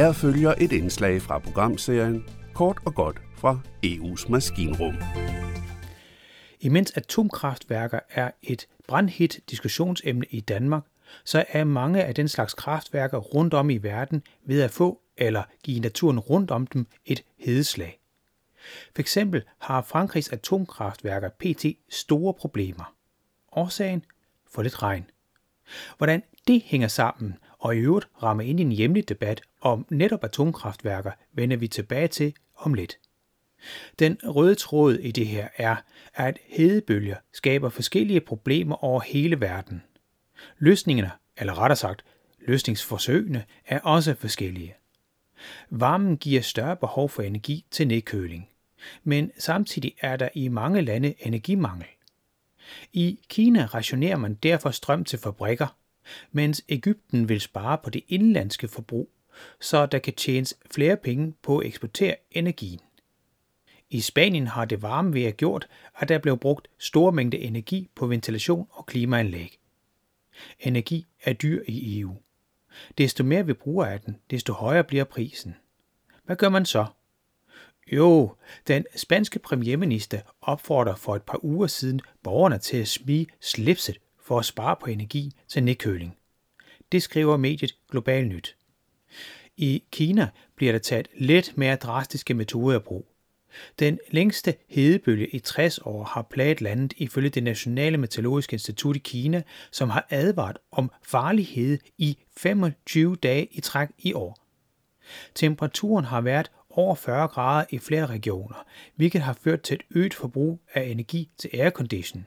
Her følger et indslag fra programserien Kort og godt fra EU's maskinrum. Imens atomkraftværker er et brandhit diskussionsemne i Danmark, så er mange af den slags kraftværker rundt om i verden ved at få eller give naturen rundt om dem et hedeslag. For eksempel har Frankrigs atomkraftværker pt. store problemer. Årsagen? For lidt regn. Hvordan det hænger sammen og i øvrigt rammer ind i en hjemlig debat om netop atomkraftværker, vender vi tilbage til om lidt. Den røde tråd i det her er, at hedebølger skaber forskellige problemer over hele verden. Løsningerne, eller rettere sagt, løsningsforsøgene, er også forskellige. Varmen giver større behov for energi til nedkøling, men samtidig er der i mange lande energimangel. I Kina rationerer man derfor strøm til fabrikker, mens Ægypten vil spare på det indlandske forbrug, så der kan tjenes flere penge på at eksportere energien. I Spanien har det varme vejr gjort, at der blev brugt store mængder energi på ventilation og klimaanlæg. Energi er dyr i EU. Desto mere vi bruger af den, desto højere bliver prisen. Hvad gør man så? Jo, den spanske premierminister opfordrer for et par uger siden borgerne til at smige slipset for at spare på energi til nedkøling. Det skriver mediet Global Nyt. I Kina bliver der taget lidt mere drastiske metoder i brug. Den længste hedebølge i 60 år har plaget landet ifølge det Nationale Meteorologiske Institut i Kina, som har advaret om farlighed i 25 dage i træk i år. Temperaturen har været over 40 grader i flere regioner, hvilket har ført til et øget forbrug af energi til aircondition.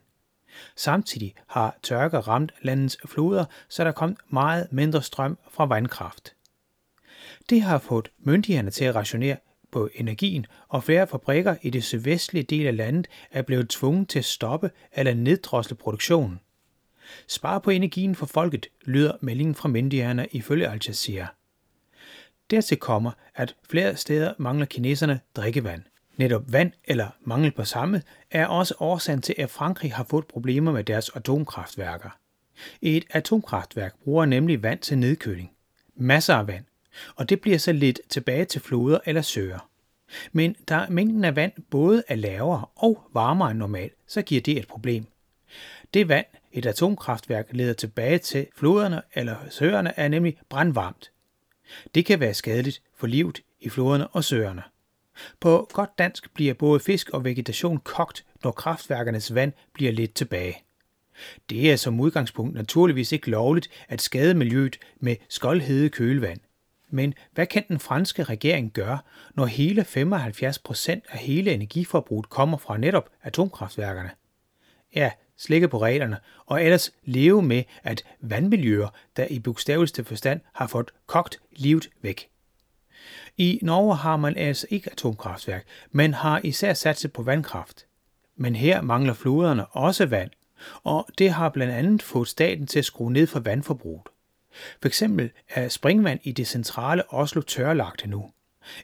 Samtidig har tørke ramt landets floder, så der kom meget mindre strøm fra vandkraft. Det har fået myndighederne til at rationere på energien, og flere fabrikker i det sydvestlige del af landet er blevet tvunget til at stoppe eller neddrosle produktionen. Spar på energien for folket, lyder meldingen fra myndighederne ifølge Al Jazeera. Dertil kommer, at flere steder mangler kineserne drikkevand. Netop vand eller mangel på samme er også årsagen til, at Frankrig har fået problemer med deres atomkraftværker. Et atomkraftværk bruger nemlig vand til nedkøling. Masser af vand, og det bliver så lidt tilbage til floder eller søer. Men da mængden af vand både er lavere og varmere end normalt, så giver det et problem. Det vand, et atomkraftværk leder tilbage til floderne eller søerne, er nemlig brandvarmt. Det kan være skadeligt for livet i floderne og søerne. På godt dansk bliver både fisk og vegetation kogt, når kraftværkernes vand bliver lidt tilbage. Det er som udgangspunkt naturligvis ikke lovligt at skade miljøet med skoldhede kølevand. Men hvad kan den franske regering gøre, når hele 75 procent af hele energiforbruget kommer fra netop atomkraftværkerne? Ja, slikke på reglerne, og ellers leve med, at vandmiljøer, der i bogstaveligste forstand har fået kogt livet væk. I Norge har man altså ikke atomkraftværk, men har især satset på vandkraft. Men her mangler floderne også vand, og det har blandt andet fået staten til at skrue ned for vandforbruget. For eksempel er springvand i det centrale Oslo tørlagt nu.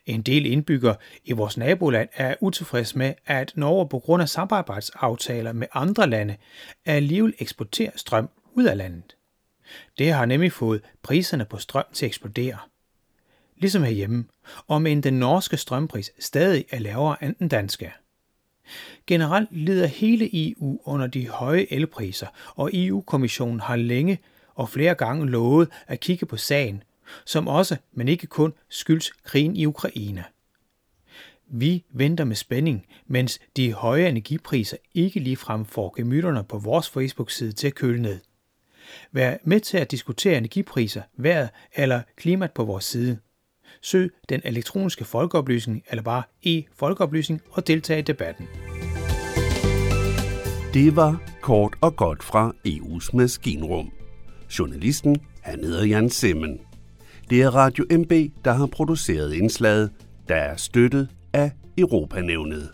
En del indbyggere i vores naboland er utilfredse med, at Norge på grund af samarbejdsaftaler med andre lande alligevel eksporterer strøm ud af landet. Det har nemlig fået priserne på strøm til at eksplodere. Ligesom herhjemme, om end den norske strømpris stadig er lavere end den danske. Generelt lider hele EU under de høje elpriser, og EU-kommissionen har længe og flere gange lovet at kigge på sagen, som også, men ikke kun, skyldes krigen i Ukraine. Vi venter med spænding, mens de høje energipriser ikke ligefrem får gemytterne på vores Facebook-side til at køle ned. Vær med til at diskutere energipriser, vejret eller klimaet på vores side. Søg den elektroniske folkeoplysning eller bare e-folkeoplysning og deltag i debatten. Det var kort og godt fra EU's maskinrum. Journalisten, han hedder Jan Simmen. Det er Radio MB, der har produceret indslaget, der er støttet af Europanævnet.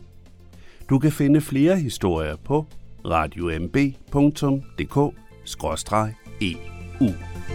Du kan finde flere historier på radiomb.dk-eu.